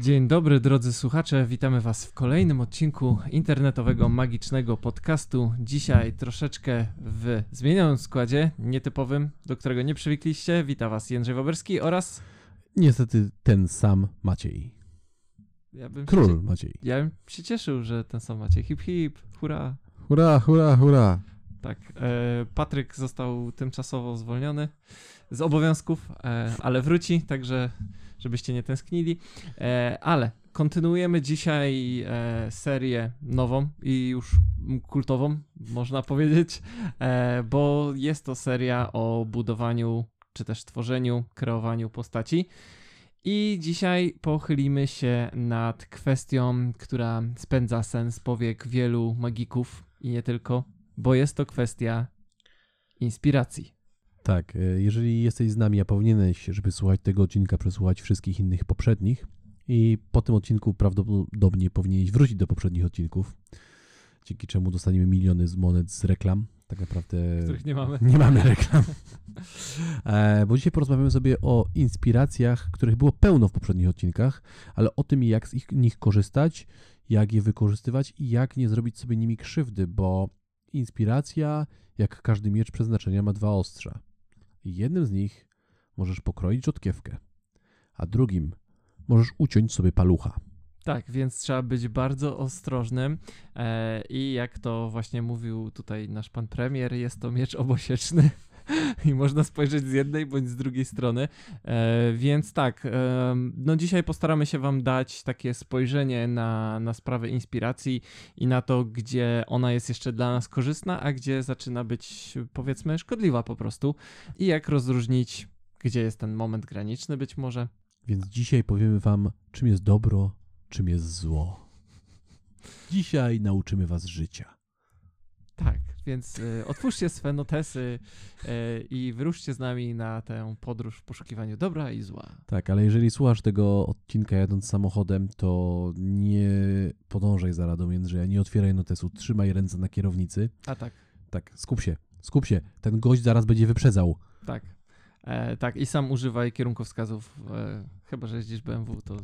Dzień dobry, drodzy słuchacze. Witamy Was w kolejnym odcinku internetowego magicznego podcastu. Dzisiaj troszeczkę w zmienionym składzie, nietypowym, do którego nie przywykliście. Wita Was Jędrzej Woberski oraz. Niestety ten sam Maciej. Ja Król Się, Maciej. ja bym się cieszył, że ten sam macie. Hip hip, hurra. Hurra, hurra, hurra. Tak, e, Patryk został tymczasowo zwolniony z obowiązków, e, ale wróci, także żebyście nie tęsknili. E, ale kontynuujemy dzisiaj e, serię nową i już kultową, można powiedzieć, e, bo jest to seria o budowaniu, czy też tworzeniu, kreowaniu postaci. I dzisiaj pochylimy się nad kwestią, która spędza sens powiek wielu magików i nie tylko, bo jest to kwestia inspiracji. Tak, e, jeżeli jesteś z nami, a powinieneś, żeby słuchać tego odcinka, przesłuchać wszystkich innych poprzednich i po tym odcinku prawdopodobnie powinieneś wrócić do poprzednich odcinków, dzięki czemu dostaniemy miliony z monet z reklam. Tak naprawdę Których nie mamy. nie mamy reklam. E, bo dzisiaj porozmawiamy sobie o inspiracjach, których było pełno w poprzednich odcinkach, ale o tym, jak z ich, nich korzystać, jak je wykorzystywać i jak nie zrobić sobie nimi krzywdy, bo inspiracja, jak każdy miecz przeznaczenia, ma dwa ostrza. Jednym z nich możesz pokroić rzodkiewkę, a drugim możesz uciąć sobie palucha. Tak, więc trzeba być bardzo ostrożnym e, i jak to właśnie mówił tutaj nasz pan premier, jest to miecz obosieczny i można spojrzeć z jednej bądź z drugiej strony. E, więc tak, e, no dzisiaj postaramy się wam dać takie spojrzenie na, na sprawę inspiracji i na to, gdzie ona jest jeszcze dla nas korzystna, a gdzie zaczyna być powiedzmy szkodliwa po prostu i jak rozróżnić, gdzie jest ten moment graniczny być może. Więc dzisiaj powiemy Wam, czym jest dobro, czym jest zło. Dzisiaj nauczymy Was życia. Tak, więc y, otwórzcie swe notesy y, i wyruszcie z nami na tę podróż w poszukiwaniu dobra i zła. Tak, ale jeżeli słuchasz tego odcinka jadąc samochodem, to nie podążaj za radą Jędrzeja, nie otwieraj notesu, trzymaj ręce na kierownicy. A tak, Tak, skup się, skup się. Ten gość zaraz będzie wyprzedzał. tak. E, tak, i sam używaj kierunkowskazów. E, chyba, że jeździsz BMW, to,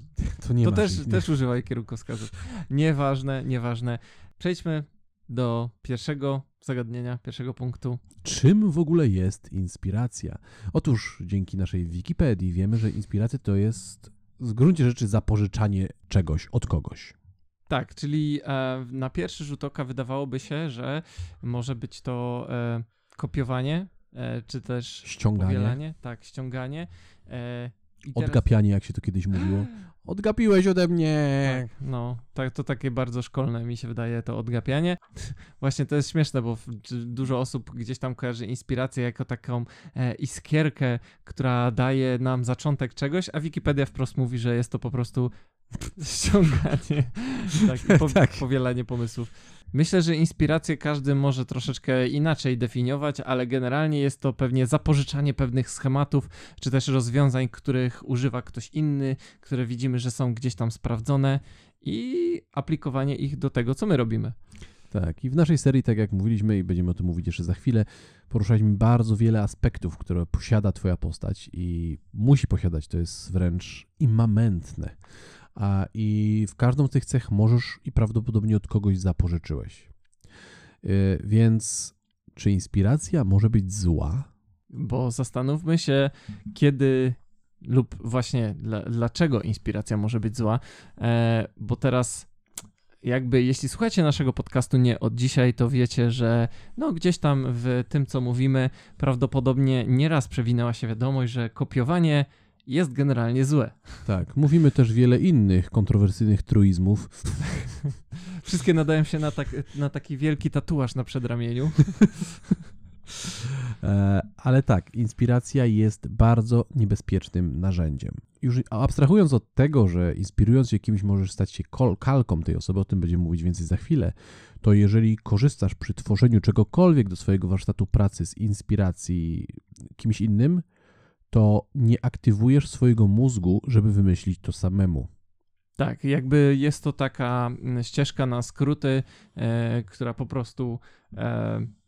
To nie to też, ich, nie. też używaj kierunkowskazów. Nieważne, nieważne. Przejdźmy do pierwszego zagadnienia, pierwszego punktu. Czym w ogóle jest inspiracja? Otóż dzięki naszej Wikipedii wiemy, że inspiracja to jest w gruncie rzeczy zapożyczanie czegoś od kogoś. Tak, czyli e, na pierwszy rzut oka wydawałoby się, że może być to e, kopiowanie, e, czy też Ściąganie, powielanie, tak, ściąganie. I teraz- odgapianie, jak się to kiedyś mówiło. Odgapiłeś ode mnie. Tak, no, tak, to takie bardzo szkolne mi się wydaje to odgapianie. Właśnie to jest śmieszne, bo dużo osób gdzieś tam kojarzy inspirację jako taką e, iskierkę, która daje nam zaczątek czegoś, a Wikipedia wprost mówi, że jest to po prostu ściąganie, tak, po, Tak. powielanie pomysłów. Myślę, że inspirację każdy może troszeczkę inaczej definiować, ale generalnie jest to pewnie zapożyczanie pewnych schematów, czy też rozwiązań, których używa ktoś inny, które widzimy, że są gdzieś tam sprawdzone i aplikowanie ich do tego, co my robimy. Tak, i w naszej serii, tak jak mówiliśmy i będziemy o tym mówić jeszcze za chwilę, poruszaliśmy bardzo wiele aspektów, które posiada Twoja postać i musi posiadać. To jest wręcz immamentne. I w każdą z tych cech możesz i prawdopodobnie od kogoś zapożyczyłeś. Yy, więc czy inspiracja może być zła? Bo zastanówmy się, kiedy lub właśnie dla, dlaczego inspiracja może być zła, e, bo teraz jakby jeśli słuchacie naszego podcastu nie od dzisiaj, to wiecie, że no gdzieś tam w tym, co mówimy, prawdopodobnie nieraz przewinęła się wiadomość, że kopiowanie jest generalnie złe. Tak, mówimy też wiele innych kontrowersyjnych truizmów. Wszystkie nadają się na, tak, na taki wielki tatuaż na przedramieniu. E, ale tak, inspiracja jest bardzo niebezpiecznym narzędziem. Już abstrahując od tego, że inspirując się kimś możesz stać się kalką tej osoby, o tym będziemy mówić więcej za chwilę, to jeżeli korzystasz przy tworzeniu czegokolwiek do swojego warsztatu pracy z inspiracji kimś innym, to nie aktywujesz swojego mózgu, żeby wymyślić to samemu. Tak, jakby jest to taka mm, ścieżka na skróty, e, która po prostu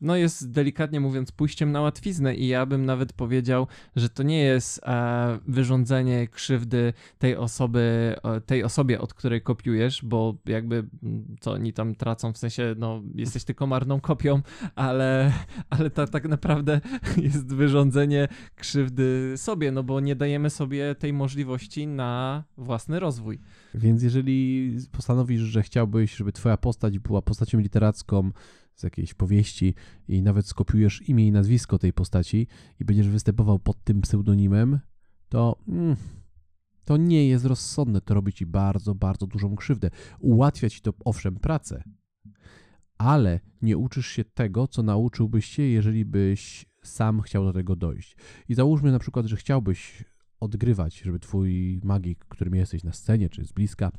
no jest delikatnie mówiąc pójściem na łatwiznę i ja bym nawet powiedział, że to nie jest e, wyrządzenie krzywdy tej osoby, tej osobie, od której kopiujesz, bo jakby mm, co oni tam tracą, w sensie no jesteś tylko marną kopią, ale, ale to tak naprawdę jest wyrządzenie krzywdy sobie, no bo nie dajemy sobie tej możliwości na własny rozwój. Więc jeżeli postanowisz, że chciałbyś, żeby twoja postać była postacią literacką z jakiejś powieści i nawet skopiujesz imię i nazwisko tej postaci i będziesz występował pod tym pseudonimem, to mm, to nie jest rozsądne. To robi ci bardzo, bardzo dużą krzywdę. Ułatwia ci to owszem pracę, ale nie uczysz się tego, co nauczyłbyś się, jeżeli byś sam chciał do tego dojść. I załóżmy na przykład, że chciałbyś odgrywać, żeby twój magik, którym jesteś na scenie czy z bliska,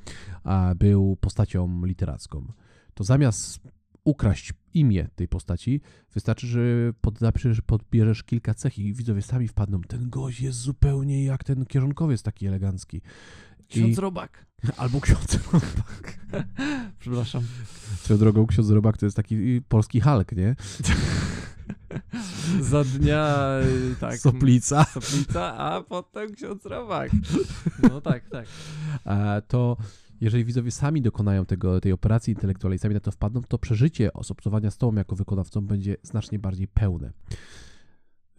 był postacią literacką. To zamiast ukraść imię tej postaci, wystarczy, że podbierzesz kilka cech i widzowie sami wpadną. Ten gość jest zupełnie jak ten kierunkowiec taki elegancki. Ksiądz I- Robak. Albo ksiądz Robak. Przepraszam. Swoją drogą ksiądz Robak to jest taki polski Hulk, nie? Za dnia y, tak. Soplica. Soplica, a potem ksiądz Robak. No tak, tak. A to jeżeli widzowie sami dokonają tego, tej operacji intelektualnej, sami na to wpadną, to przeżycie osobcowania z tobą jako wykonawcą będzie znacznie bardziej pełne.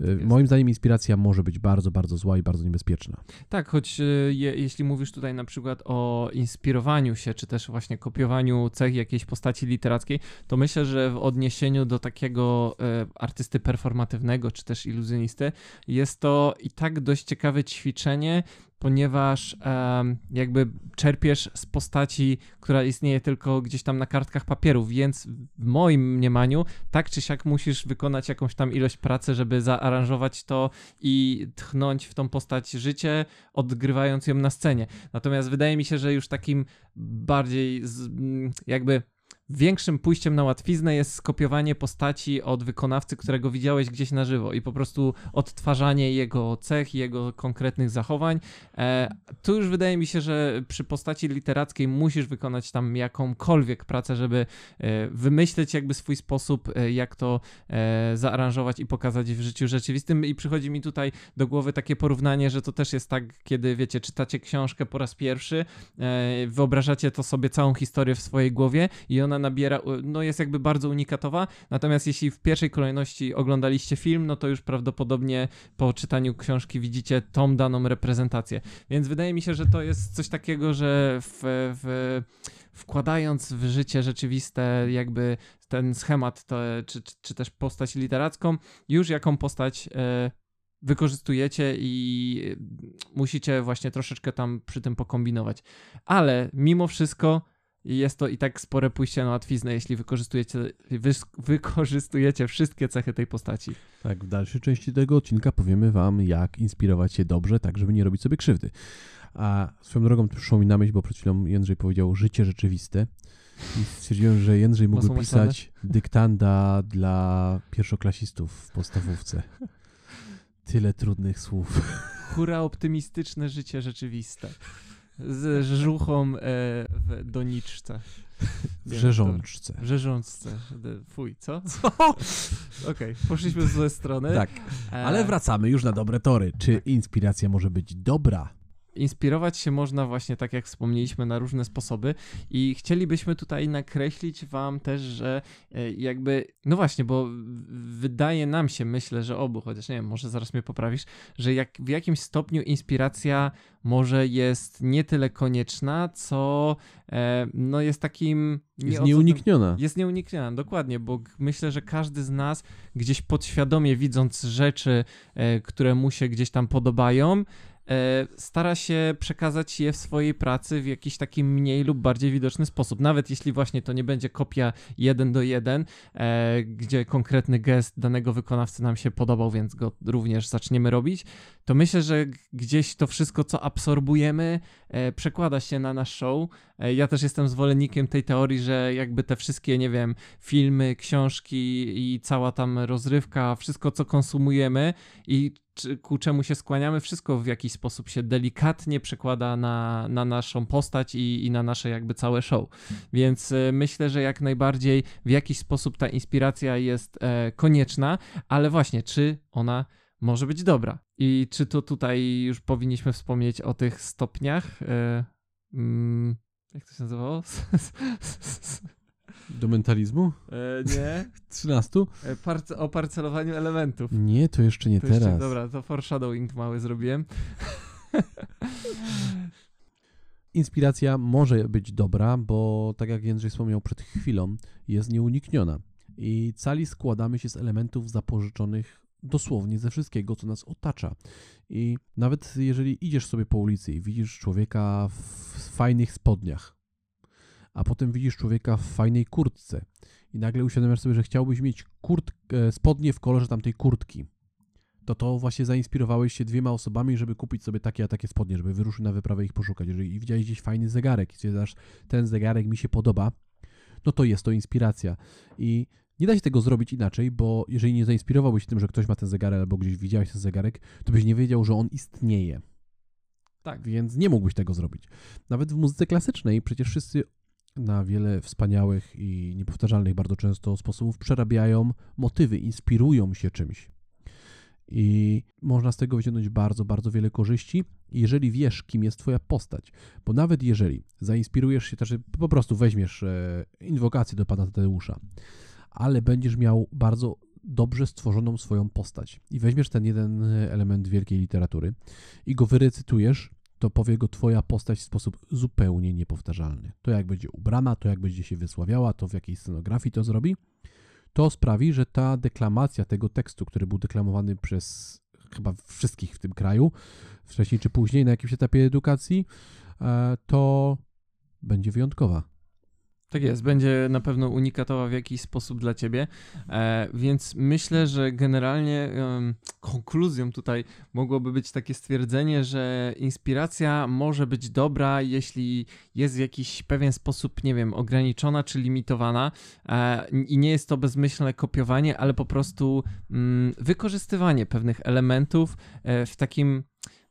Y, Jest. Moim zdaniem inspiracja może być bardzo, bardzo zła i bardzo niebezpieczna. Tak, choć y, je, jeśli mówisz tutaj na przykład o inspirowaniu się, czy też właśnie kopiowaniu cech jakiejś postaci literackiej, to myślę, że w odniesieniu do takiego e, artysty performatywnego, czy też iluzjonisty, jest to i tak dość ciekawe ćwiczenie, ponieważ em, jakby czerpiesz z postaci, która istnieje tylko gdzieś tam na kartkach papieru, więc w moim mniemaniu tak czy siak musisz wykonać jakąś tam ilość pracy, żeby zaaranżować to i tchnąć w tą postać życie, odgrywając ją na scenie. Natomiast wydaje mi się, że już takim bardziej z, jakby większym pójściem na łatwiznę jest skopiowanie postaci od wykonawcy, którego widziałeś gdzieś na żywo i po prostu odtwarzanie jego cech, jego konkretnych zachowań. E, tu już wydaje mi się, że przy postaci literackiej musisz wykonać tam jakąkolwiek pracę, żeby e, wymyśleć jakby swój sposób, e, jak to e, zaaranżować i pokazać w życiu rzeczywistym. I przychodzi mi tutaj do głowy takie porównanie, że to też jest tak, kiedy wiecie, czytacie książkę po raz pierwszy, e, wyobrażacie to sobie całą historię w swojej głowie i ona nabiera, no jest jakby bardzo unikatowa, natomiast jeśli w pierwszej kolejności oglądaliście film, no to już prawdopodobnie po czytaniu książki widzicie tą daną reprezentację. Więc wydaje mi się, że to jest coś takiego, że w, w, wkładając w życie rzeczywiste jakby ten schemat, to, czy, czy, czy też postać literacką, już jaką postać e, wykorzystujecie i musicie właśnie troszeczkę tam przy tym pokombinować. Ale mimo wszystko jest to i tak spore pójście na łatwiznę, jeśli wykorzystujecie, wys- wykorzystujecie wszystkie cechy tej postaci. Tak, w dalszej części tego odcinka powiemy Wam, jak inspirować się dobrze, tak żeby nie robić sobie krzywdy. A swoją drogą przyszło mi na myśl, bo przed chwilą Jędrzej powiedział życie rzeczywiste i stwierdziłem, że Jędrzej mógłby pisać dyktanda dla pierwszoklasistów w podstawówce. Tyle trudnych słów. Hura optymistyczne życie rzeczywiste. Z żuchą e, w doniczce. W rzeżączce. W rzeżączce. Fuj, co? Okej, poszliśmy w złe strony. Tak, E, ale wracamy już na dobre tory. Czy inspiracja może być dobra? Inspirować się można właśnie, tak jak wspomnieliśmy, na różne sposoby i chcielibyśmy tutaj nakreślić wam też, że e, jakby, no właśnie, bo wydaje nam się, myślę, że obu, chociaż nie wiem, może zaraz mnie poprawisz, że jak, w jakimś stopniu inspiracja może jest nie tyle konieczna, co e, no jest takim... Jest nieodzotem- nieunikniona. jest nieunikniona, dokładnie, bo myślę, że każdy z nas gdzieś podświadomie widząc rzeczy, e, które mu się gdzieś tam podobają, stara się przekazać je w swojej pracy w jakiś taki mniej lub bardziej widoczny sposób. Nawet jeśli właśnie to nie będzie kopia jeden do jeden, e, gdzie konkretny gest danego wykonawcy nam się podobał, więc go również zaczniemy robić, to myślę, że gdzieś to wszystko, co absorbujemy, e, przekłada się na nasz show. E, ja też jestem zwolennikiem tej teorii, że jakby te wszystkie, nie wiem, filmy, książki i cała tam rozrywka, wszystko co konsumujemy i ku czemu się skłaniamy, wszystko w jakiś sposób się delikatnie przekłada na, na naszą postać i, i na nasze jakby całe show. Więc e, myślę, że jak najbardziej w jakiś sposób ta inspiracja jest e, konieczna, ale właśnie, czy ona może być dobra? I czy to tutaj już powinniśmy wspomnieć o tych stopniach? E, mm, jak to się nazywało? Do mentalizmu? E, nie. 13? E, Parce o parcelowaniu elementów. Nie, to jeszcze nie To teraz. Jeszcze, dobra, to foreshadowing mały zrobiłem. Inspiracja może być dobra, bo tak jak Jędrzej wspomniał przed chwilą, jest nieunikniona. I cali składamy się z elementów zapożyczonych dosłownie ze wszystkiego, co nas otacza. I nawet jeżeli idziesz sobie po ulicy i widzisz człowieka w fajnych spodniach, a potem widzisz człowieka w fajnej kurtce i nagle uświadamiasz sobie, że chciałbyś mieć kurt, e, spodnie w kolorze tamtej kurtki, to to właśnie zainspirowałeś się dwiema osobami, żeby kupić sobie takie a takie spodnie, żeby wyruszyć na wyprawę i ich poszukać. Jeżeli widziałeś gdzieś fajny zegarek i stwierdzasz, ten zegarek mi się podoba, no to jest to inspiracja. I nie da się tego zrobić inaczej, bo jeżeli nie zainspirowałbyś się tym, że ktoś ma ten zegarek albo gdzieś widziałeś ten zegarek, to byś nie wiedział, że on istnieje. Tak. Więc nie mógłbyś tego zrobić. Nawet w muzyce klasycznej przecież wszyscy na wiele wspaniałych i niepowtarzalnych bardzo często sposobów przerabiają motywy, inspirują się czymś. I można z tego wyciągnąć bardzo, bardzo wiele korzyści, jeżeli wiesz, kim jest Twoja postać. Bo nawet jeżeli zainspirujesz się, też po prostu weźmiesz e, inwokację do Pana Tadeusza, ale będziesz miał bardzo dobrze stworzoną swoją postać i weźmiesz ten jeden element wielkiej literatury i go wyrecytujesz, to powie go Twoja postać w sposób zupełnie niepowtarzalny. To jak będzie ubrana, to jak będzie się wysławiała, to w jakiej scenografii to zrobi, to sprawi, że ta deklamacja tego tekstu, który był deklamowany przez chyba wszystkich w tym kraju, wcześniej czy później na jakimś etapie edukacji, e, to będzie wyjątkowa. Tak jest, będzie na pewno unikatowa w jakiś sposób dla ciebie, e, więc myślę, że generalnie em, konkluzją tutaj mogłoby być takie stwierdzenie, że inspiracja może być dobra, jeśli jest w jakiś pewien sposób, nie wiem, ograniczona czy limitowana. E, i nie jest to bezmyślne kopiowanie, ale po prostu mm, wykorzystywanie pewnych elementów e, w takim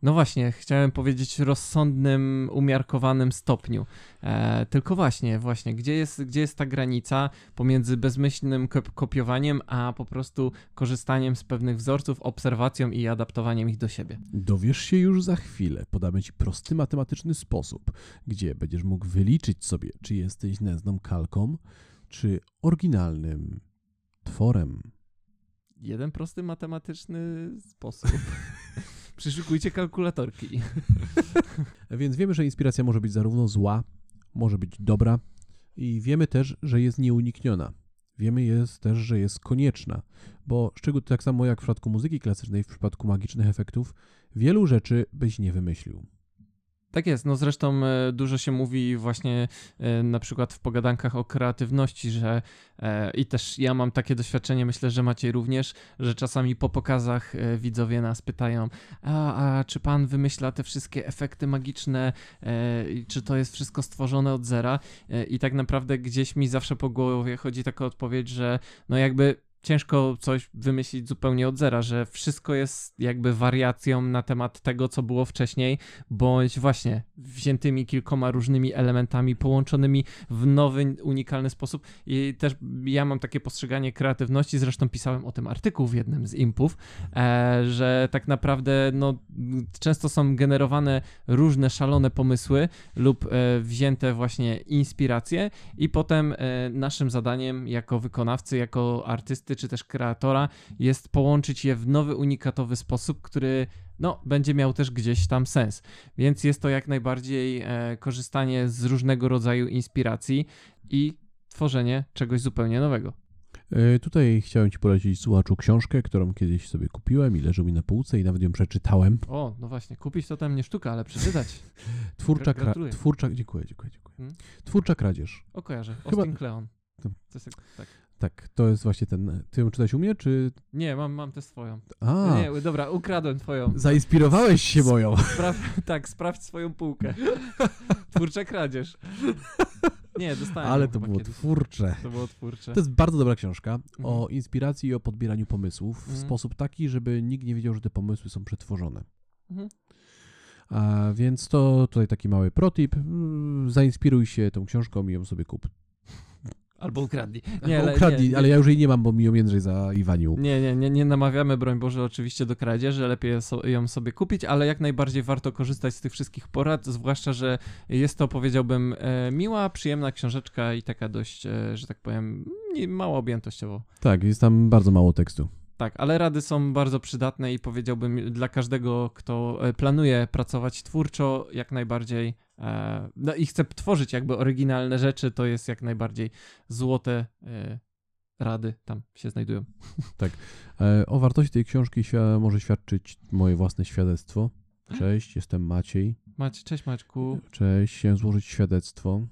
no właśnie, chciałem powiedzieć rozsądnym, umiarkowanym stopniu. E, tylko właśnie, właśnie, gdzie jest, gdzie jest ta granica pomiędzy bezmyślnym kop- kopiowaniem, a po prostu korzystaniem z pewnych wzorców, obserwacją i adaptowaniem ich do siebie? Dowiesz się już za chwilę. Podamy Ci prosty matematyczny sposób, gdzie będziesz mógł wyliczyć sobie, czy jesteś nędzną kalką, czy oryginalnym tworem. Jeden prosty matematyczny sposób. Przyszykujcie kalkulatorki. Więc wiemy, że inspiracja może być zarówno zła, może być dobra i wiemy też, że jest nieunikniona. Wiemy jest też, że jest konieczna, bo szczególnie tak samo jak w przypadku muzyki klasycznej, w przypadku magicznych efektów, wielu rzeczy byś nie wymyślił. Tak jest, no zresztą e, dużo się mówi właśnie e, na przykład w pogadankach o kreatywności, że e, i też ja mam takie doświadczenie, myślę, że macie również, że czasami po pokazach widzowie nas pytają, a, a czy pan wymyśla te wszystkie efekty magiczne, czy to jest wszystko stworzone od zera? I tak naprawdę gdzieś mi zawsze po głowie chodzi taka odpowiedź, że no jakby ciężko coś wymyślić zupełnie od zera, że wszystko jest jakby wariacją na temat tego, co było wcześniej, bądź właśnie wziętymi kilkoma różnymi elementami, połączonymi w nowy, unikalny sposób. I też ja mam takie postrzeganie kreatywności, zresztą pisałem o tym artykuł w jednym z impów, e, że tak naprawdę no, często są generowane różne szalone pomysły lub e, wzięte właśnie inspiracje i potem e, naszym zadaniem jako wykonawcy, jako artysty czy też kreatora jest połączyć je w nowy, unikatowy sposób, który no, będzie miał też gdzieś tam sens. Więc jest to jak najbardziej e, korzystanie z różnego rodzaju inspiracji i tworzenie czegoś zupełnie nowego. E, Tutaj chciałem Ci polecić słuchaczu książkę, którą kiedyś sobie kupiłem i leży mi na półce i nawet ją przeczytałem. O, no właśnie, kupić to tam nie sztuka, ale przeczytać. Twórcza, Gra- twórcza, dziękuję, dziękuję, dziękuję. Hmm? Twórcza kradzież. O, kojarzę. Chyba- Austin Kleon. To jest, tak- tak. To jest właśnie ten. Ty ją czytałeś u mnie, czy. Nie, mam, mam tę swoją. A, Nie, dobra, ukradłem twoją. zainspirowałeś się moją. Spraw, tak, sprawdź swoją półkę. Twórcza kradzież. Nie, dostałem Ale to było kiedyś. twórcze. To było twórcze. To jest bardzo dobra książka o Mhm. inspiracji i o podbieraniu pomysłów w Mhm. sposób taki, żeby nikt nie wiedział, że te pomysły są przetworzone. Mhm. A więc to tutaj taki mały protip. Zainspiruj się tą książką i ją sobie kup. Albo ukradli. Nie, Ukradli, nie, ale ja już jej nie mam, bo mi ją Jędrzej za Iwaniu. Nie, nie, nie, nie namawiamy, broń Boże, oczywiście do kradzieży, lepiej ją sobie kupić, ale jak najbardziej warto korzystać z tych wszystkich porad, zwłaszcza, że jest to, powiedziałbym, e, miła, przyjemna książeczka i taka dość, e, że tak powiem, nie, mało objętościowo. Tak, jest tam bardzo mało tekstu. Tak, ale rady są bardzo przydatne i powiedziałbym dla każdego, kto e, planuje pracować twórczo, jak najbardziej, e, no i chce tworzyć jakby oryginalne rzeczy, to jest jak najbardziej złote e, rady tam się znajdują. E, O wartości tej książki może świadczyć moje własne świadectwo. Cześć, jestem Maciej. Macie, cześć Maćku. Cześć, chciałem złożyć świadectwo.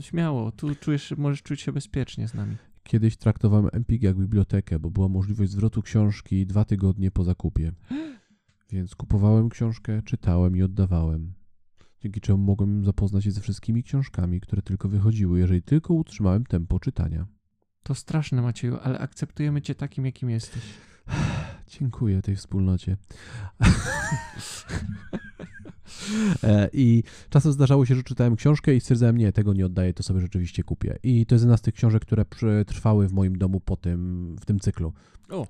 Śmiało, tu czujesz, możesz czuć się bezpiecznie z nami. Kiedyś traktowałem Empik jak bibliotekę, bo była możliwość zwrotu książki dwa tygodnie po zakupie. Więc kupowałem książkę, czytałem i oddawałem. Dzięki czemu mogłem zapoznać się ze wszystkimi książkami, które tylko wychodziły, jeżeli tylko utrzymałem tempo czytania. To straszne, Macieju, ale akceptujemy cię takim, jakim jesteś. Dziękuję tej wspólnocie. E, I czasem zdarzało się, że czytałem książkę i stwierdzałem, nie, tego nie oddaję, to sobie rzeczywiście kupię. I to jest jedna z tych książek, które przetrwały w moim domu po tym, w tym cyklu. O.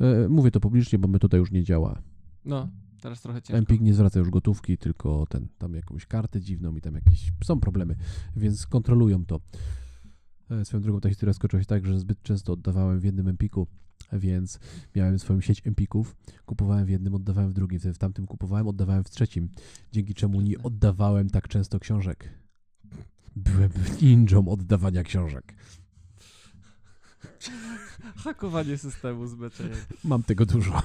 E, Mówię to publicznie, bo my tutaj już nie działa. No, teraz trochę ciężko. Empik nie zwraca już gotówki, tylko ten, tam jakąś kartę dziwną i tam jakieś, są problemy, więc kontrolują to. E, Swoją drogą ta historia skończyła się tak, że zbyt często oddawałem w jednym Empiku, więc miałem swoją sieć Empików, kupowałem w jednym, oddawałem w drugim, wtedy w tamtym kupowałem, oddawałem w trzecim, dzięki czemu nie oddawałem tak często książek. Byłem ninją oddawania książek. Hakowanie systemu z. Mam tego dużo.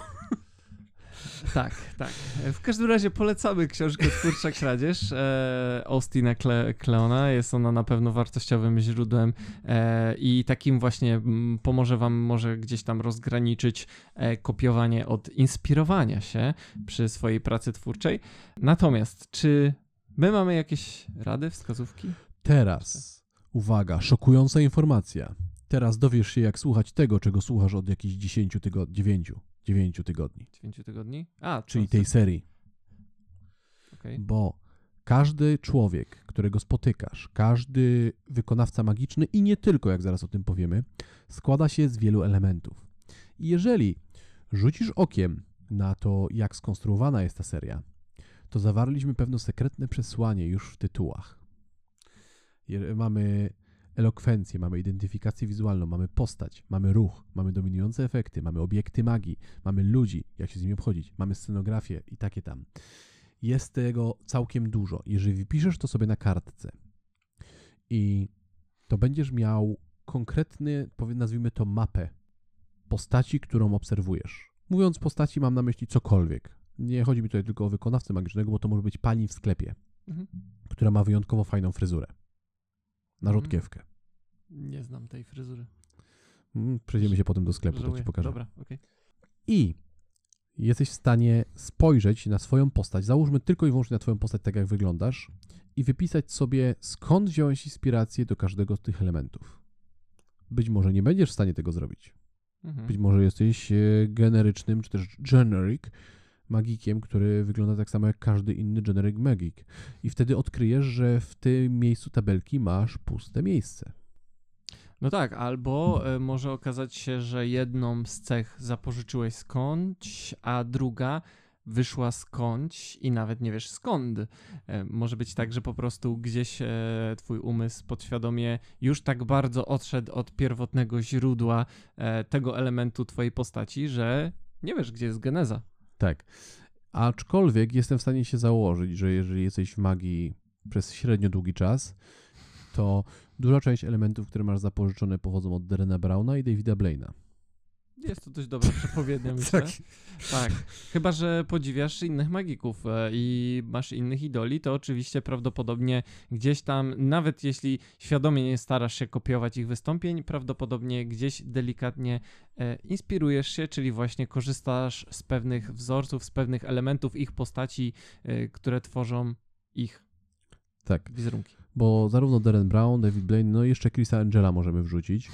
Tak, tak. W każdym razie polecamy książkę Twórcza Kradzież e, Austina Cle Cleona. Jest ona na pewno wartościowym źródłem e, i takim właśnie pomoże wam może gdzieś tam rozgraniczyć e, kopiowanie od inspirowania się przy swojej pracy twórczej. Natomiast czy my mamy jakieś rady, wskazówki? Teraz, uwaga, szokująca informacja. Teraz dowiesz się, jak słuchać tego, czego słuchasz od jakichś 10 tygodni, 9, 9 tygodni, 9 tygodni? A, czyli tej serii. okej. Bo każdy człowiek, którego spotykasz, każdy wykonawca magiczny i nie tylko, jak zaraz o tym powiemy, składa się z wielu elementów. I jeżeli rzucisz okiem na to, jak skonstruowana jest ta seria, to zawarliśmy pewne sekretne przesłanie już w tytułach. Mamy elokwencję, mamy identyfikację wizualną, mamy postać, mamy ruch, mamy dominujące efekty, mamy obiekty magii, mamy ludzi, jak się z nimi obchodzić, mamy scenografię i takie tam. Jest tego całkiem dużo. Jeżeli wypiszesz to sobie na kartce i to będziesz miał konkretny, nazwijmy to mapę postaci, którą obserwujesz. Mówiąc postaci, mam na myśli cokolwiek. Nie chodzi mi tutaj tylko o wykonawcę magicznego, bo to może być pani w sklepie, Mhm. która ma wyjątkowo fajną fryzurę. Na Mm. Nie znam tej fryzury. Mm, Przejdziemy się potem do sklepu, to Żałuję. ci pokażę. Dobra, okej. I jesteś w stanie spojrzeć na swoją postać, załóżmy tylko i wyłącznie na twoją postać, tak jak wyglądasz, i wypisać sobie, skąd wziąłeś inspirację do każdego z tych elementów. Być może nie będziesz w stanie tego zrobić. Mhm. Być może jesteś e, generycznym, czy też generic magikiem, który wygląda tak samo jak każdy inny generic magic. I wtedy odkryjesz, że w tym miejscu tabelki masz puste miejsce. No tak, albo e, może okazać się, że jedną z cech zapożyczyłeś skądś, a druga wyszła skądś i nawet nie wiesz skąd. E, może być tak, że po prostu gdzieś e, twój umysł podświadomie już tak bardzo odszedł od pierwotnego źródła tego elementu twojej postaci, że nie wiesz, gdzie jest geneza. Tak. Aczkolwiek jestem w stanie się założyć, że jeżeli jesteś w magii przez średnio długi czas, to duża część elementów, które masz zapożyczone, pochodzą od Derena Browna i Davida Blaina. Jest to dość dobra przepowiednia, myślę. Tak. Chyba, że podziwiasz innych magików e, i masz innych idoli, to oczywiście prawdopodobnie gdzieś tam, nawet jeśli świadomie nie starasz się kopiować ich wystąpień, prawdopodobnie gdzieś delikatnie e, inspirujesz się, czyli właśnie korzystasz z pewnych wzorców, z pewnych elementów ich postaci, e, które tworzą ich Tak. wizerunki. Bo zarówno Darren Brown, David Blaine, no i jeszcze Chrisa Angela możemy wrzucić.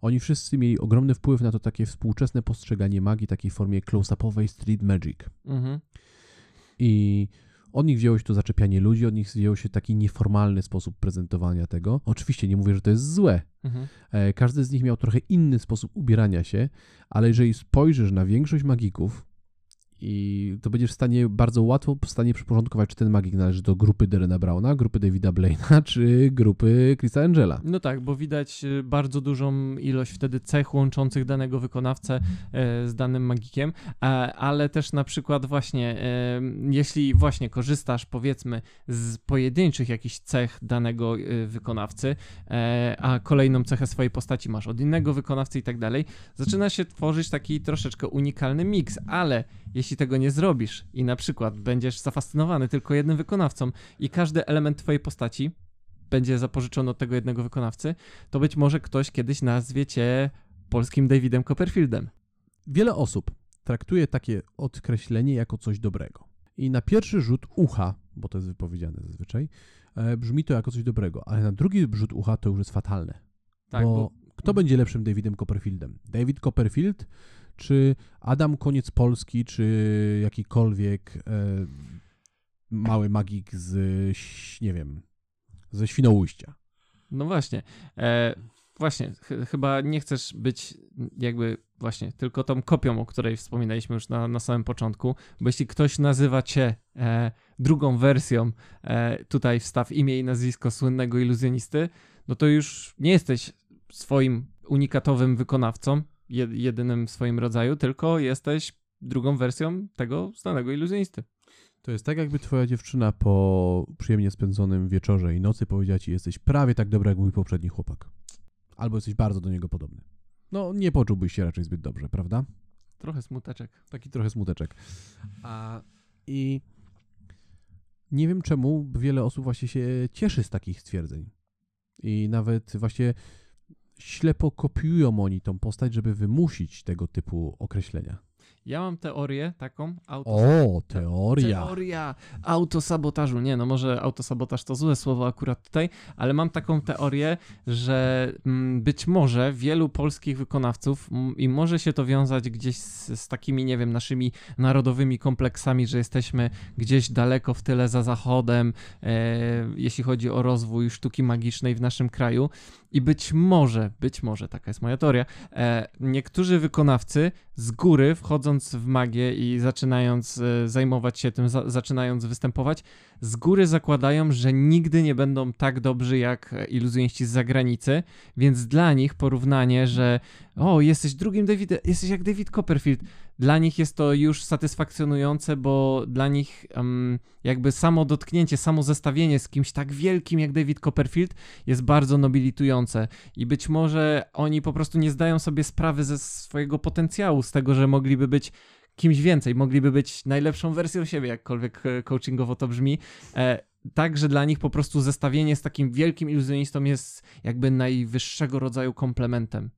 Oni wszyscy mieli ogromny wpływ na to takie współczesne postrzeganie magii, takiej formie close-upowej street magic. Mhm. I od nich wzięło się to zaczepianie ludzi, od nich wzięło się taki nieformalny sposób prezentowania tego. Oczywiście nie mówię, że to jest złe. Mhm. E, Każdy z nich miał trochę inny sposób ubierania się, ale jeżeli spojrzysz na większość magików, i to będziesz w stanie bardzo łatwo w stanie przyporządkować, czy ten magik należy do grupy Derena Browna, grupy Davida Blaina, czy grupy Chrisa Angela. No tak, bo widać y, bardzo dużą ilość wtedy cech łączących danego wykonawcę e, z danym magikiem, e, ale też na przykład właśnie, e, jeśli właśnie korzystasz powiedzmy z pojedynczych jakichś cech danego wykonawcy, a kolejną cechę swojej postaci masz od innego wykonawcy i tak dalej, zaczyna się tworzyć taki troszeczkę unikalny miks, ale jeśli tego nie zrobisz i na przykład będziesz zafascynowany tylko jednym wykonawcą i każdy element twojej postaci będzie zapożyczony od tego jednego wykonawcy, to być może ktoś kiedyś nazwie cię polskim Davidem Copperfieldem. Wiele osób traktuje takie odkreślenie jako coś dobrego. I na pierwszy rzut ucha, bo to jest wypowiedziane zazwyczaj, e, brzmi to jako coś dobrego, ale na drugi rzut ucha to już jest fatalne. Tak, bo, bo kto będzie lepszym Davidem Copperfieldem? David Copperfield, czy Adam Koniec Polski, czy jakikolwiek e, mały magik z, nie wiem, ze Świnoujścia? no właśnie, e, właśnie, ch- chyba nie chcesz być jakby właśnie tylko tą kopią, o której wspominaliśmy już na, na samym początku, bo jeśli ktoś nazywa cię e, drugą wersją, e, tutaj wstaw imię i nazwisko słynnego iluzjonisty, no to już nie jesteś swoim unikatowym wykonawcą, jedynym w swoim rodzaju, tylko jesteś drugą wersją tego znanego iluzjonisty. To jest tak, jakby twoja dziewczyna po przyjemnie spędzonym wieczorze i nocy powiedziała ci, jesteś prawie tak dobra jak mój poprzedni chłopak. Albo jesteś bardzo do niego podobny. No, nie poczułbyś się raczej zbyt dobrze, prawda? Trochę smuteczek. Taki trochę smuteczek. A i nie wiem czemu wiele osób właśnie się cieszy z takich stwierdzeń. I nawet właśnie ślepo kopiują oni tą postać, żeby wymusić tego typu określenia. Ja mam teorię taką. O, teoria. Teoria autosabotażu. Nie, no może autosabotaż to złe słowo akurat tutaj, ale mam taką teorię, że mm, być może wielu polskich wykonawców mm, i może się to wiązać gdzieś z, z takimi, nie wiem, naszymi narodowymi kompleksami, że jesteśmy gdzieś daleko w tyle za zachodem, e, jeśli chodzi o rozwój sztuki magicznej w naszym kraju. I być może, być może, taka jest moja teoria, e, niektórzy wykonawcy z góry, wchodząc w magię i zaczynając e, zajmować się tym, za, zaczynając występować, z góry zakładają, że nigdy nie będą tak dobrzy jak e, iluzjoniści z zagranicy, więc dla nich porównanie, że o, jesteś drugim David, jesteś jak David Copperfield, dla nich jest to już satysfakcjonujące, bo dla nich em, jakby samo dotknięcie, samo zestawienie z kimś tak wielkim jak David Copperfield jest bardzo nobilitujące i być może oni po prostu nie zdają sobie sprawy ze swojego potencjału, z tego, że mogliby być kimś więcej, mogliby być najlepszą wersją siebie, jakkolwiek e, coachingowo to brzmi. E, tak, że dla nich po prostu zestawienie z takim wielkim iluzjonistą jest jakby najwyższego rodzaju komplementem.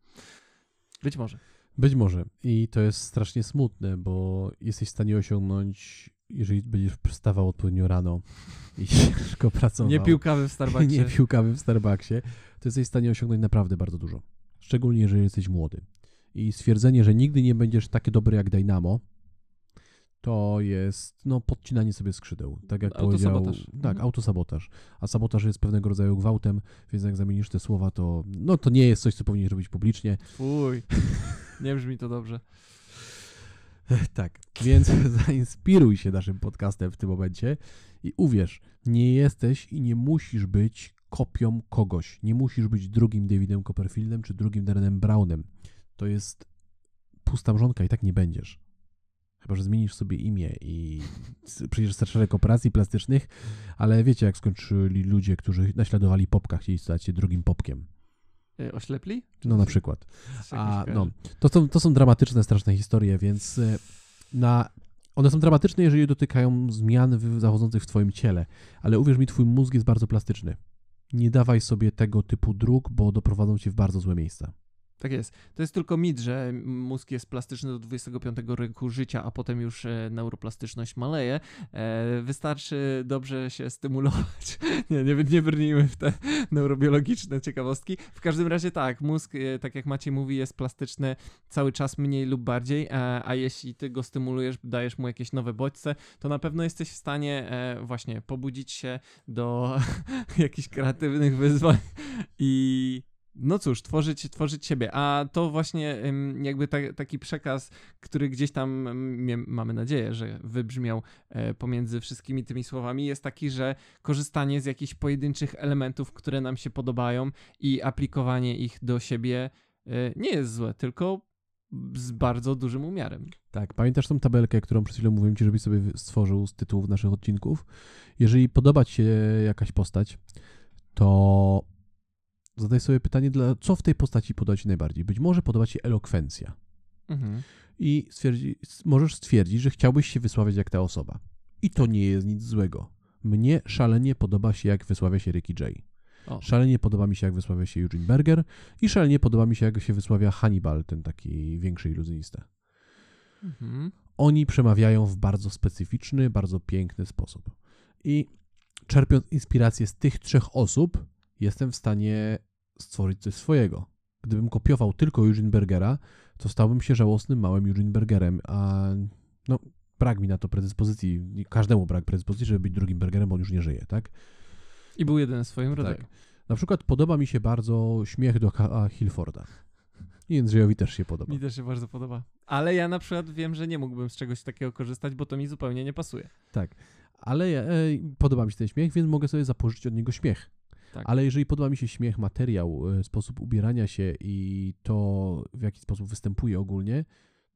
Być może. Być może. I to jest strasznie smutne, bo jesteś w stanie osiągnąć, jeżeli będziesz wstawał odpowiednio rano i ciężko pracował. Nie pił kawy w Starbucksie. Nie pił kawy w Starbucksie, to jesteś w stanie osiągnąć naprawdę bardzo dużo. Szczególnie jeżeli jesteś młody. I stwierdzenie, że nigdy nie będziesz taki dobry jak Dynamo, to jest no, podcinanie sobie skrzydeł. Tak jak powiedział. Autosabotaż. Tak, Mhm. autosabotaż. A sabotaż jest pewnego rodzaju gwałtem, więc jak zamienisz te słowa, to no to nie jest coś, co powinieneś robić publicznie. Fuj. Nie brzmi to dobrze. Tak, więc zainspiruj się naszym podcastem w tym momencie i uwierz, nie jesteś i nie musisz być kopią kogoś. Nie musisz być drugim Davidem Copperfieldem czy drugim Darrenem Brownem. To jest pusta mrzonka i tak nie będziesz. Chyba, że zmienisz sobie imię i s- przyjdziesz z szereg operacji plastycznych, ale wiecie, jak skończyli ludzie, którzy naśladowali popka, chcieli stać się drugim popkiem. E, Oślepli? No na przykład. A, no, to, są, to są dramatyczne, straszne historie, więc e, na, one są dramatyczne, jeżeli dotykają zmian zachodzących w twoim ciele, ale uwierz mi, twój mózg jest bardzo plastyczny. Nie dawaj sobie tego typu dróg, bo doprowadzą cię w bardzo złe miejsca. Tak jest. To jest tylko mit, że mózg jest plastyczny do 25 roku życia, a potem już e, neuroplastyczność maleje. E, wystarczy dobrze się stymulować. nie, nie, nie brnijmy w te neurobiologiczne ciekawostki. W każdym razie tak, mózg, e, tak jak Maciej mówi, jest plastyczny cały czas mniej lub bardziej, a jeśli ty go stymulujesz, dajesz mu jakieś nowe bodźce, to na pewno jesteś w stanie właśnie pobudzić się do jakichś kreatywnych wyzwań i no cóż, tworzyć, tworzyć siebie. A to właśnie jakby ta, taki przekaz, który gdzieś tam, mie- mamy nadzieję, że wybrzmiał e, pomiędzy wszystkimi tymi słowami, jest taki, że korzystanie z jakichś pojedynczych elementów, które nam się podobają i aplikowanie ich do siebie e, nie jest złe, tylko z bardzo dużym umiarem. Tak, pamiętasz tą tabelkę, którą przed chwilą mówiłem ci, żebyś sobie stworzył z tytułów naszych odcinków? Jeżeli podoba ci się jakaś postać, to zadaj sobie pytanie, dla, co w tej postaci podoba ci najbardziej. Być może podoba ci elokwencja Mhm. i stwierdzi, możesz stwierdzić, że chciałbyś się wysławiać jak ta osoba. I to nie jest nic złego. Mnie szalenie podoba się, jak wysławia się Ricky J. O. Szalenie podoba mi się, jak wysławia się Eugene Berger i szalenie podoba mi się, jak się wysławia Hannibal, ten taki większy iluzjonista. Mhm. Oni przemawiają w bardzo specyficzny, bardzo piękny sposób. I czerpiąc inspirację z tych trzech osób, jestem w stanie stworzyć coś swojego. Gdybym kopiował tylko Eugene to stałbym się żałosnym małym Eugene a no, brak mi na to predyspozycji. Każdemu brak predyspozycji, żeby być drugim Bergerem, bo on już nie żyje, tak? I był jeden w swoim rodzaju. Tak. Na przykład podoba mi się bardzo śmiech do K.A. Hilforda. I Jędrzejowi też się podoba. Mi też się bardzo podoba. Ale ja na przykład wiem, że nie mógłbym z czegoś takiego korzystać, bo to mi zupełnie nie pasuje. Ale ja, e, podoba mi się ten śmiech, więc mogę sobie zapożyczyć od niego śmiech. Tak. Ale jeżeli podoba mi się śmiech, materiał, e, sposób ubierania się i to, w jaki sposób występuje ogólnie,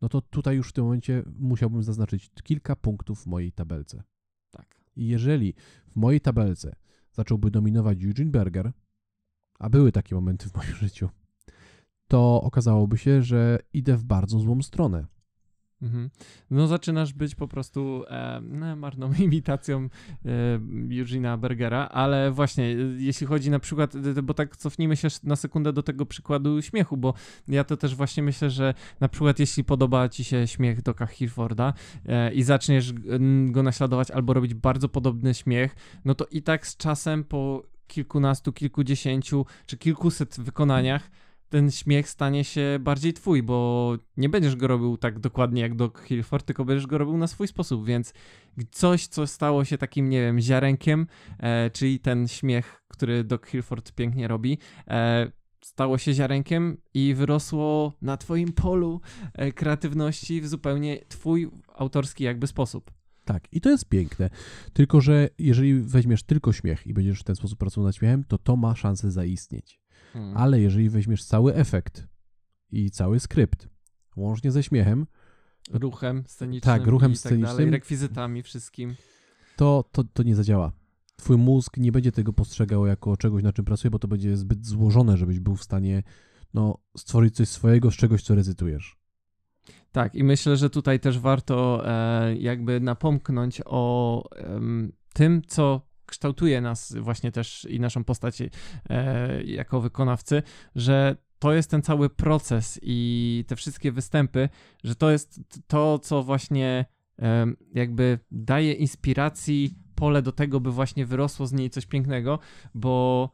no to tutaj już w tym momencie musiałbym zaznaczyć kilka punktów w mojej tabelce. Tak. I jeżeli w mojej tabelce zacząłby dominować Eugene Berger, a były takie momenty w moim życiu, to okazałoby się, że idę w bardzo złą stronę. Mhm. No zaczynasz być po prostu e, no, marną imitacją e, Bergera, ale właśnie e, jeśli chodzi na przykład, e, bo tak cofnijmy się na sekundę do tego przykładu śmiechu, bo ja to też właśnie myślę, że na przykład jeśli podoba ci się śmiech Doka Hilforda e, i zaczniesz go naśladować albo robić bardzo podobny śmiech, no to i tak z czasem po kilkunastu, kilkudziesięciu czy kilkuset wykonaniach ten śmiech stanie się bardziej twój, bo nie będziesz go robił tak dokładnie jak Doc Hilford, tylko będziesz go robił na swój sposób, więc coś, co stało się takim, nie wiem, ziarenkiem, e, czyli ten śmiech, który Doc Hilford pięknie robi, e, stało się ziarenkiem i wyrosło na twoim polu e, kreatywności w zupełnie twój autorski jakby sposób. Tak, i to jest piękne. Tylko, że jeżeli weźmiesz tylko śmiech i będziesz w ten sposób pracował nad śmiechem, to to ma szansę zaistnieć. Hmm. Ale jeżeli weźmiesz cały efekt i cały skrypt, łącznie ze śmiechem, Ruchem scenicznym Tak, ruchem i tak dalej, scenicznym. rekwizytami wszystkim. to, to, to nie zadziała. Twój mózg nie będzie tego postrzegał jako czegoś, na czym pracuje, bo to będzie zbyt złożone, żebyś był w stanie no, stworzyć coś swojego z czegoś, co recytujesz. Tak, i myślę, że tutaj też warto e, jakby napomknąć o em, tym, co kształtuje nas właśnie też i naszą postać e, jako wykonawcy, że to jest ten cały proces i te wszystkie występy, że to jest to, co właśnie jakby daje inspiracji pole do tego, by właśnie wyrosło z niej coś pięknego, bo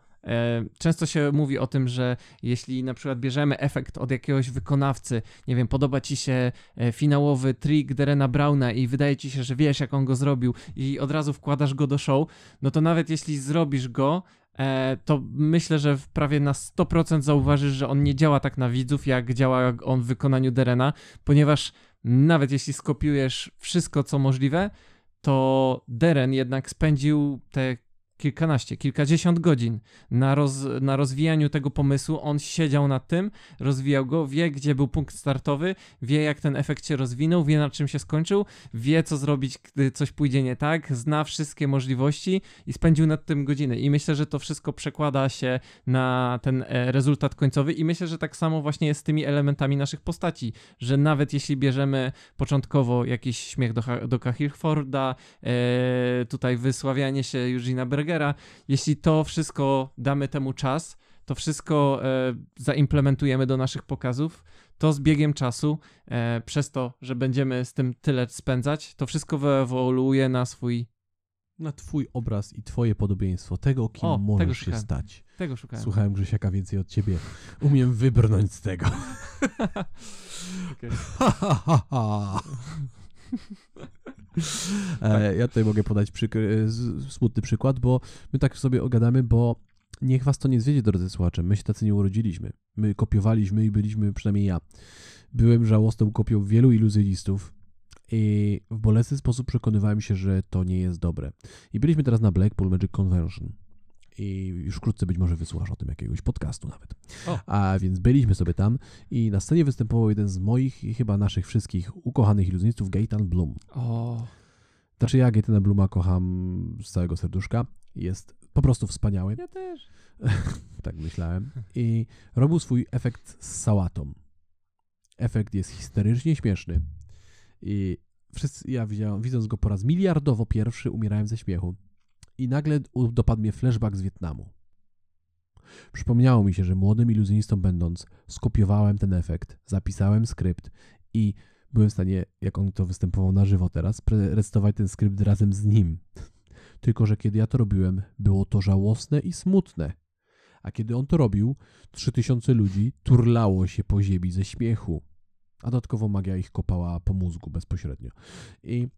często się mówi o tym, że jeśli na przykład bierzemy efekt od jakiegoś wykonawcy, nie wiem, podoba ci się e, finałowy trik Derena Browna i wydaje ci się, że wiesz, jak on go zrobił i od razu wkładasz go do show, no to nawet jeśli zrobisz go, e, to myślę, że prawie na 100% zauważysz, że on nie działa tak na widzów, jak działa on w wykonaniu Derena, ponieważ nawet jeśli skopiujesz wszystko, co możliwe, to Deren jednak spędził te kilkanaście, kilkadziesiąt godzin na, roz, na rozwijaniu tego pomysłu. On siedział nad tym, rozwijał go, wie, gdzie był punkt startowy, wie, jak ten efekt się rozwinął, wie, na czym się skończył, wie, co zrobić, gdy coś pójdzie nie tak, zna wszystkie możliwości i spędził nad tym godziny. I myślę, że to wszystko przekłada się na ten e, rezultat końcowy. I myślę, że tak samo właśnie jest z tymi elementami naszych postaci, że nawet jeśli bierzemy początkowo jakiś śmiech do, do Hilforda, e, tutaj wysławianie się Eugena Bergera, jeśli to wszystko damy temu czas, to wszystko e, zaimplementujemy do naszych pokazów, to z biegiem czasu, e, przez to, że będziemy z tym tyle spędzać, to wszystko wyewoluuje na swój. Na twój obraz i twoje podobieństwo, tego, kim O, tego możesz się szukałem. stać. Tego szukałem. Słuchałem Grzesiaka więcej od ciebie. Umiem wybrnąć z tego. Okej. E, ja tutaj mogę podać przykry, z- smutny przykład, bo my tak sobie ogadamy, bo niech was to nie zwiedzie, drodzy słuchacze. My się tacy nie urodziliśmy. My kopiowaliśmy i byliśmy, przynajmniej ja, byłem żałosną kopią wielu iluzjonistów i w bolesny sposób przekonywałem się, że to nie jest dobre. I byliśmy teraz na Blackpool Magic Convention. I już wkrótce być może wysłuchasz o tym jakiegoś podcastu nawet. O. A więc byliśmy sobie tam i na scenie występował jeden z moich i chyba naszych wszystkich ukochanych iluzjonistów, Gaetan Bloom. O, Znaczy ja Gaetana Blooma kocham z całego serduszka. Jest po prostu wspaniały. ja też. Tak myślałem. I robił swój efekt z sałatą. Efekt jest histerycznie śmieszny. I wszyscy, ja widziałem, widząc go po raz miliardowo pierwszy, umierałem ze śmiechu. I nagle dopadł mnie flashback z Wietnamu. Przypomniało mi się, że młodym iluzjonistą będąc, skopiowałem ten efekt, zapisałem skrypt i byłem w stanie, jak on to występował na żywo teraz, recytować ten skrypt razem z nim. Tylko, że kiedy ja to robiłem, było to żałosne i smutne. A kiedy on to robił, 3000 ludzi turlało się po ziemi ze śmiechu. A dodatkowo magia ich kopała po mózgu bezpośrednio. I,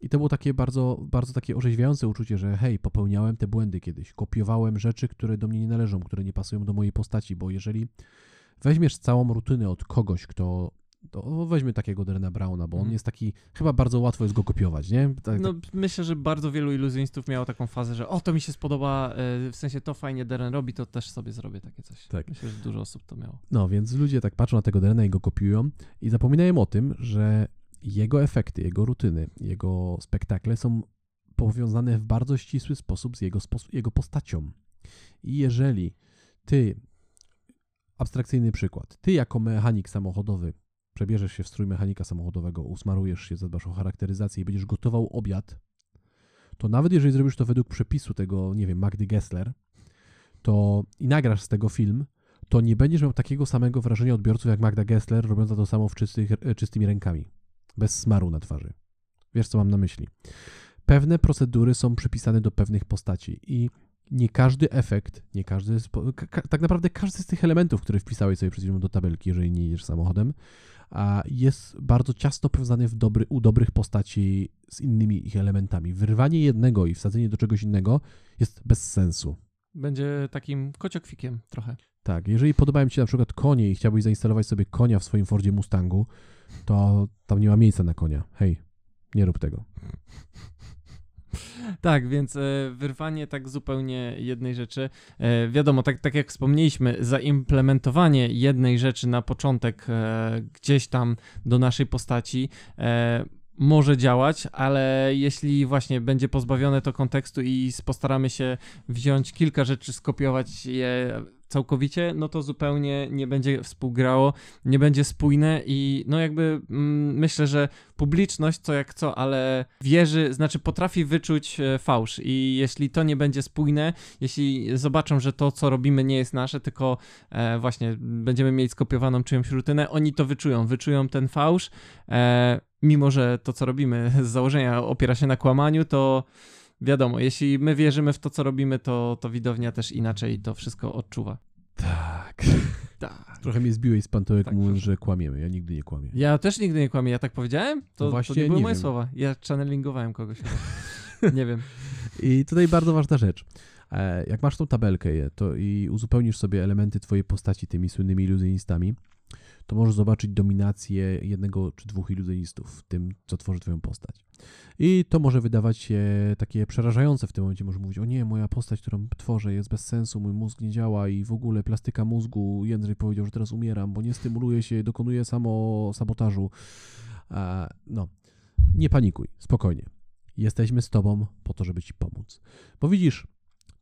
i to było takie bardzo, bardzo takie orzeźwiające uczucie, że hej, popełniałem te błędy kiedyś. Kopiowałem rzeczy, które do mnie nie należą, które nie pasują do mojej postaci, bo jeżeli weźmiesz całą rutynę od kogoś, kto to weźmy takiego Derena Browna, bo on Mhm. jest taki, chyba bardzo łatwo jest go kopiować, nie? Tak, No, myślę, że bardzo wielu iluzjonistów miało taką fazę, że o, to mi się spodoba, e, w sensie to fajnie Deren robi, to też sobie zrobię takie coś. Tak. Myślę, że dużo osób to miało. No, więc ludzie tak patrzą na tego Derena i go kopiują i zapominają o tym, że jego efekty, jego rutyny, jego spektakle są powiązane w bardzo ścisły sposób z jego, jego postacią. I jeżeli ty, abstrakcyjny przykład, ty jako mechanik samochodowy przebierzesz się w strój mechanika samochodowego, usmarujesz się, zadbasz o charakteryzację i będziesz gotował obiad, to nawet jeżeli zrobisz to według przepisu tego, nie wiem, Magdy Gessler, to i nagrasz z tego film, to nie będziesz miał takiego samego wrażenia odbiorców jak Magda Gessler, robiąca to samo w czystych, e, czystymi rękami, bez smaru na twarzy. Wiesz, co mam na myśli. Pewne procedury są przypisane do pewnych postaci i nie każdy efekt, nie każdy, tak naprawdę każdy z tych elementów, które wpisałeś sobie przed chwilą do tabelki, jeżeli nie jedziesz samochodem, a jest bardzo ciasno powiązany w dobry, u dobrych postaci z innymi ich elementami. Wyrwanie jednego i wsadzenie do czegoś innego jest bez sensu. Będzie takim kociokwikiem trochę. Tak, jeżeli podobają Ci się na przykład konie i chciałbyś zainstalować sobie konia w swoim Fordzie Mustangu, to tam nie ma miejsca na konia. Hej, nie rób tego. Tak, więc e, wyrwanie tak zupełnie jednej rzeczy. E, wiadomo, tak, tak jak wspomnieliśmy, zaimplementowanie jednej rzeczy na początek e, gdzieś tam do naszej postaci może działać, ale jeśli właśnie będzie pozbawione to kontekstu i postaramy się wziąć kilka rzeczy, skopiować je całkowicie, no to zupełnie nie będzie współgrało, nie będzie spójne i no jakby mm, myślę, że publiczność co jak co, ale wierzy, znaczy potrafi wyczuć e, fałsz. I jeśli to nie będzie spójne, jeśli zobaczą, że to co robimy nie jest nasze, tylko e, właśnie będziemy mieć skopiowaną czyjąś rutynę, oni to wyczują, wyczują ten fałsz, e, mimo że to co robimy z założenia opiera się na kłamaniu, to wiadomo, jeśli my wierzymy w to co robimy, to, to widownia też inaczej to wszystko odczuwa. Tak. Tak. Trochę mnie zbiłeś z pantołek, Tak, mówiąc, że kłamiemy. Ja nigdy nie kłamię. Ja też nigdy nie kłamię, ja tak powiedziałem? To, No właśnie to nie były nie moje wiem. słowa. Ja channelingowałem kogoś. nie wiem. I tutaj bardzo ważna rzecz. E, Jak masz tą tabelkę to i uzupełnisz sobie elementy twojej postaci tymi słynnymi iluzjonistami, to możesz zobaczyć dominację jednego czy dwóch iluzjonistów w tym, co tworzy twoją postać. I to może wydawać się takie przerażające w tym momencie. Może mówić, o nie, moja postać, którą tworzę jest bez sensu, mój mózg nie działa i w ogóle plastyka mózgu, Jędrzej powiedział, że teraz umieram, bo nie stymuluje się, dokonuje samo sabotażu. E, No, nie panikuj, spokojnie. Jesteśmy z tobą po to, żeby ci pomóc. Bo widzisz,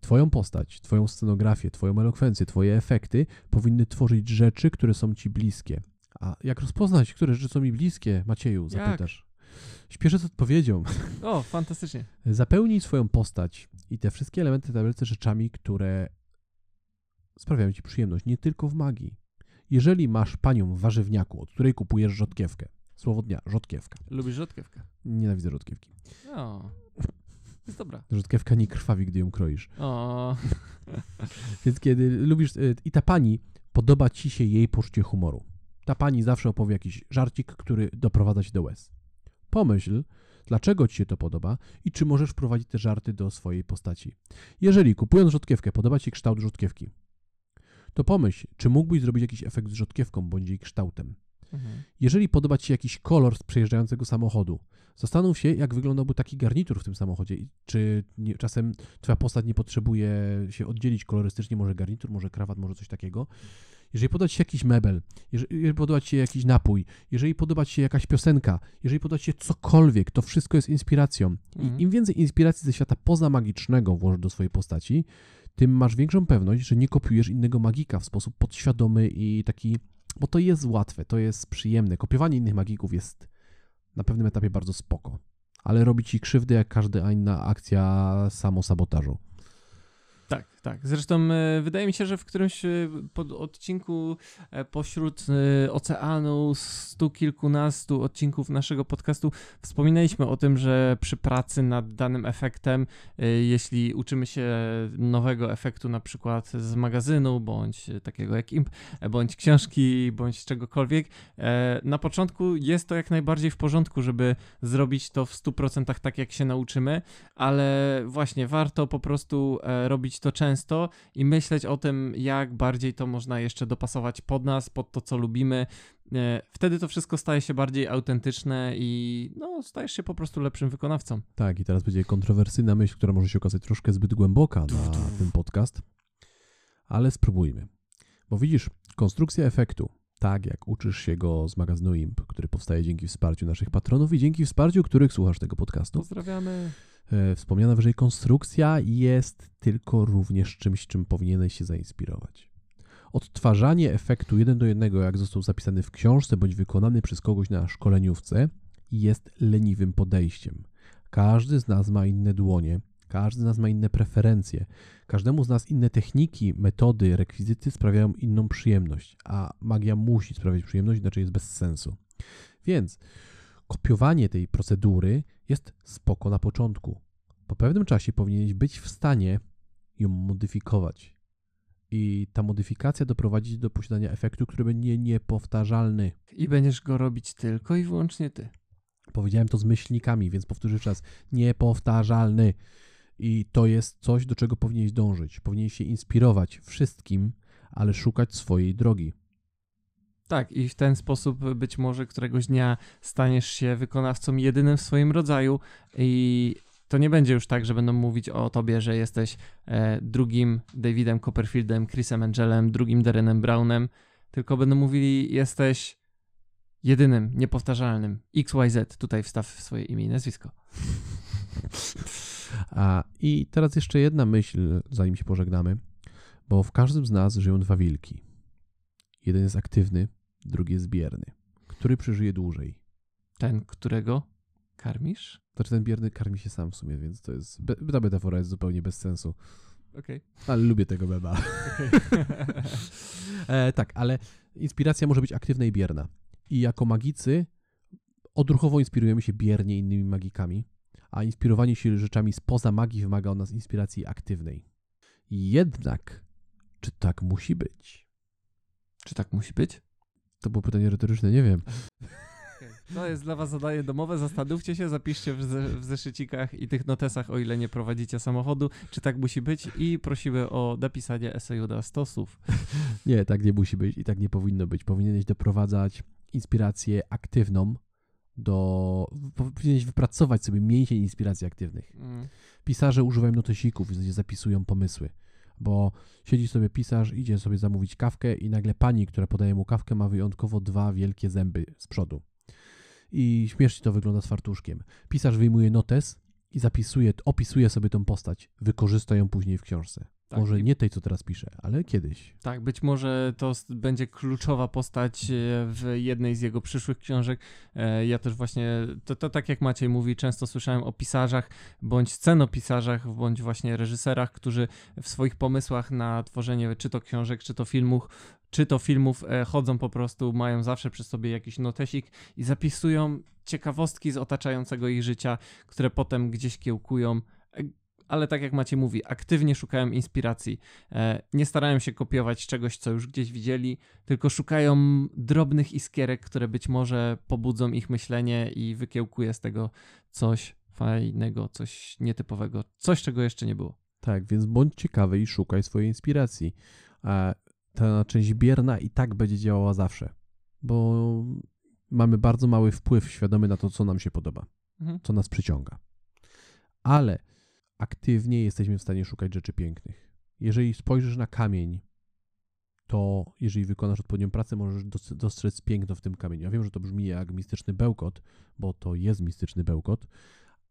twoją postać, twoją scenografię, twoją elokwencję, twoje efekty powinny tworzyć rzeczy, które są ci bliskie. A jak rozpoznać, które rzeczy są mi bliskie, Macieju, zapytasz? Śpieszę z odpowiedzią. O, fantastycznie. Zapełnij swoją postać i te wszystkie elementy tabelce rzeczami, które sprawiają ci przyjemność, nie tylko w magii. Jeżeli masz panią w warzywniaku, od której kupujesz rzodkiewkę, słowo dnia, rzodkiewka. Lubisz rzodkiewkę? Nienawidzę rzodkiewki. No. Jest dobra. Rzodkiewka nie krwawi, gdy ją kroisz. O, Więc kiedy lubisz, y, i ta pani, podoba ci się jej poczucie humoru. Ta pani zawsze opowie jakiś żarcik, który doprowadza cię do łez. Pomyśl, dlaczego ci się to podoba i czy możesz wprowadzić te żarty do swojej postaci. Jeżeli kupując rzodkiewkę podoba ci się kształt rzodkiewki, to pomyśl, czy mógłbyś zrobić jakiś efekt z rzodkiewką bądź jej kształtem. mhm. Jeżeli podoba Ci się jakiś kolor z przejeżdżającego samochodu, zastanów się, jak wyglądałby taki garnitur w tym samochodzie. Czy nie, czasem Twoja postać nie potrzebuje się oddzielić kolorystycznie, może garnitur, może krawat, może coś takiego. Jeżeli podoba Ci się jakiś mebel, jeżeli, podoba Ci się jakiś napój, jeżeli podoba Ci się jakaś piosenka, jeżeli podoba Ci się cokolwiek, to wszystko jest inspiracją. Mhm. I im więcej inspiracji ze świata pozamagicznego włożysz do swojej postaci, tym masz większą pewność, że nie kopiujesz innego magika w sposób podświadomy i taki bo to jest łatwe, to jest przyjemne. Kopiowanie innych magików jest na pewnym etapie bardzo spoko, ale robi ci krzywdę jak każda inna akcja samosabotażu. Tak, tak. Zresztą e, wydaje mi się, że w którymś e, pod odcinku e, pośród oceanu stu kilkunastu odcinków naszego podcastu wspominaliśmy o tym, że przy pracy nad danym efektem, jeśli uczymy się nowego efektu na przykład z magazynu, bądź takiego jak IMP, bądź książki, bądź czegokolwiek, na początku jest to jak najbardziej w porządku, żeby zrobić to w 100% tak, jak się nauczymy, ale właśnie warto po prostu robić to często i myśleć o tym, jak bardziej to można jeszcze dopasować pod nas, pod to, co lubimy. E, Wtedy to wszystko staje się bardziej autentyczne i no, stajesz się po prostu lepszym wykonawcą. Tak, i teraz będzie kontrowersyjna myśl, która może się okazać troszkę zbyt głęboka na ten podcast, ale spróbujmy. Bo widzisz, konstrukcja efektu, tak jak uczysz się go z magazynu IMP, który powstaje dzięki wsparciu naszych patronów i dzięki wsparciu których słuchasz tego podcastu, Pozdrawiamy. E, Wspomniana wyżej konstrukcja jest tylko również czymś, czym powinieneś się zainspirować. Odtwarzanie efektu jeden do jednego, jak został zapisany w książce bądź wykonany przez kogoś na szkoleniówce, jest leniwym podejściem. Każdy z nas ma inne dłonie, każdy z nas ma inne preferencje, każdemu z nas inne techniki, metody, rekwizyty sprawiają inną przyjemność, a magia musi sprawiać przyjemność, inaczej jest bez sensu. Więc kopiowanie tej procedury jest spoko na początku. Po pewnym czasie powinieneś być w stanie ją modyfikować. I ta modyfikacja doprowadzi do posiadania efektu, który będzie niepowtarzalny. I będziesz go robić tylko i wyłącznie ty. Powiedziałem to z myślnikami, więc powtórzę raz. Niepowtarzalny. I to jest coś, do czego powinieneś dążyć. Powinieneś się inspirować wszystkim, ale szukać swojej drogi. Tak, i w ten sposób być może któregoś dnia staniesz się wykonawcą jedynym w swoim rodzaju i to nie będzie już tak, że będą mówić o tobie, że jesteś e, drugim Davidem Copperfieldem, Chrisem Angelem, drugim Derenem Brownem, tylko będą mówili jesteś jedynym, niepowtarzalnym. XYZ, tutaj wstaw swoje imię i nazwisko. A, I teraz jeszcze jedna myśl, zanim się pożegnamy, bo w każdym z nas żyją dwa wilki. Jeden jest aktywny, drugi jest bierny. Który przeżyje dłużej? Ten, którego karmisz? Znaczy ten bierny karmi się sam w sumie, więc to jest. be- Ta metafora jest zupełnie bez sensu. Okej. Ale lubię tego mema. e, tak, ale inspiracja może być aktywna i bierna. I jako magicy odruchowo inspirujemy się biernie innymi magikami, a inspirowanie się rzeczami spoza magii wymaga od nas inspiracji aktywnej. Jednak, czy tak musi być? Czy tak musi być? To było pytanie retoryczne, nie wiem. To jest dla was zadanie domowe, zastanówcie się, zapiszcie w, ze, w zeszycikach i tych notesach, o ile nie prowadzicie samochodu, czy tak musi być i prosimy o napisanie eseju na stosów. Nie, tak nie musi być i tak nie powinno być. Powinieneś doprowadzać inspirację aktywną do. Powinieneś wypracować sobie mięsień inspiracji aktywnych. Mm. Pisarze używają notesików, gdzie zapisują pomysły. Bo siedzi sobie pisarz, idzie sobie zamówić kawkę i nagle pani, która podaje mu kawkę, ma wyjątkowo dwa wielkie zęby z przodu. I śmiesznie to wygląda z fartuszkiem. Pisarz wyjmuje notes i zapisuje, opisuje sobie tą postać. Wykorzysta ją później w książce. Tak, Może nie tej, co teraz piszę, ale kiedyś. Tak, być może to będzie kluczowa postać e, w jednej z jego przyszłych książek. E, Ja też właśnie, to, to tak jak Maciej mówi, często słyszałem o pisarzach, bądź scenopisarzach, bądź właśnie reżyserach, którzy w swoich pomysłach na tworzenie czy to książek, czy to filmów, czy to filmów e, chodzą po prostu, mają zawsze przy sobie jakiś notesik i zapisują ciekawostki z otaczającego ich życia, które potem gdzieś kiełkują. E, Ale tak jak Maciej mówi, aktywnie szukają inspiracji. E, nie starają się kopiować czegoś, co już gdzieś widzieli, tylko szukają drobnych iskierek, które być może pobudzą ich myślenie i wykiełkuje z tego coś fajnego, coś nietypowego, coś, czego jeszcze nie było. Tak, więc bądź ciekawy i szukaj swojej inspiracji. A ta część bierna i tak będzie działała zawsze, bo mamy bardzo mały wpływ świadomy na to, co nam się podoba, Mhm. co nas przyciąga. Ale aktywnie jesteśmy w stanie szukać rzeczy pięknych. Jeżeli spojrzysz na kamień, to jeżeli wykonasz odpowiednią pracę, możesz dos- dostrzec piękno w tym kamieniu. Ja wiem, że to brzmi jak mistyczny bełkot, bo to jest mistyczny bełkot,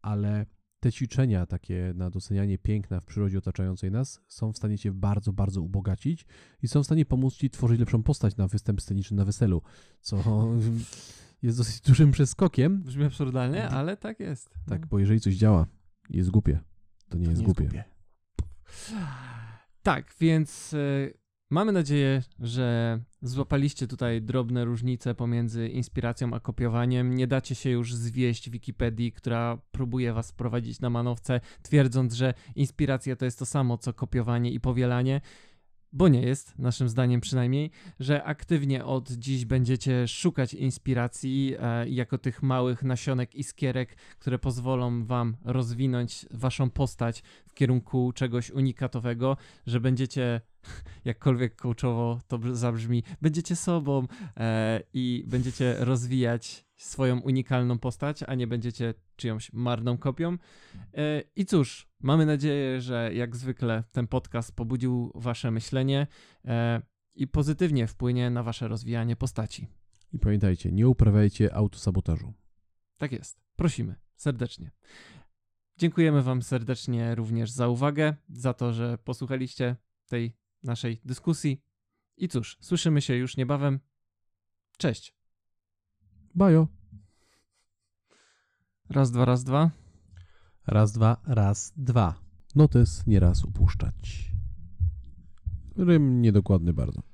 ale te ćwiczenia takie na docenianie piękna w przyrodzie otaczającej nas są w stanie cię bardzo, bardzo ubogacić i są w stanie pomóc ci tworzyć lepszą postać na występ sceniczny na weselu, co jest dosyć dużym przeskokiem. Brzmi absurdalnie, ale tak jest. Tak, No. bo jeżeli coś działa jest głupie, to nie To jest nie głupie. Tak, więc y, mamy nadzieję, że złapaliście tutaj drobne różnice pomiędzy inspiracją a kopiowaniem. Nie dacie się już zwieść Wikipedii, która próbuje was prowadzić na manowce, twierdząc, że inspiracja to jest to samo co kopiowanie i powielanie. Bo nie jest, naszym zdaniem przynajmniej, że aktywnie od dziś będziecie szukać inspiracji e, jako tych małych nasionek iskierek, które pozwolą wam rozwinąć waszą postać w kierunku czegoś unikatowego, że będziecie, jakkolwiek coachowo to br- zabrzmi, będziecie sobą e, i będziecie rozwijać swoją unikalną postać, a nie będziecie czyjąś marną kopią. E, I cóż, mamy nadzieję, że jak zwykle ten podcast pobudził wasze myślenie e, i pozytywnie wpłynie na wasze rozwijanie postaci. I pamiętajcie, nie uprawiajcie autosabotażu. Tak jest. Prosimy serdecznie. Dziękujemy Wam serdecznie również za uwagę, za to, że posłuchaliście tej naszej dyskusji. I cóż, słyszymy się już niebawem. Cześć. Bajo. Raz, dwa, raz, dwa. Raz, dwa, raz, dwa. Notes nieraz upuszczać. Rym niedokładny bardzo.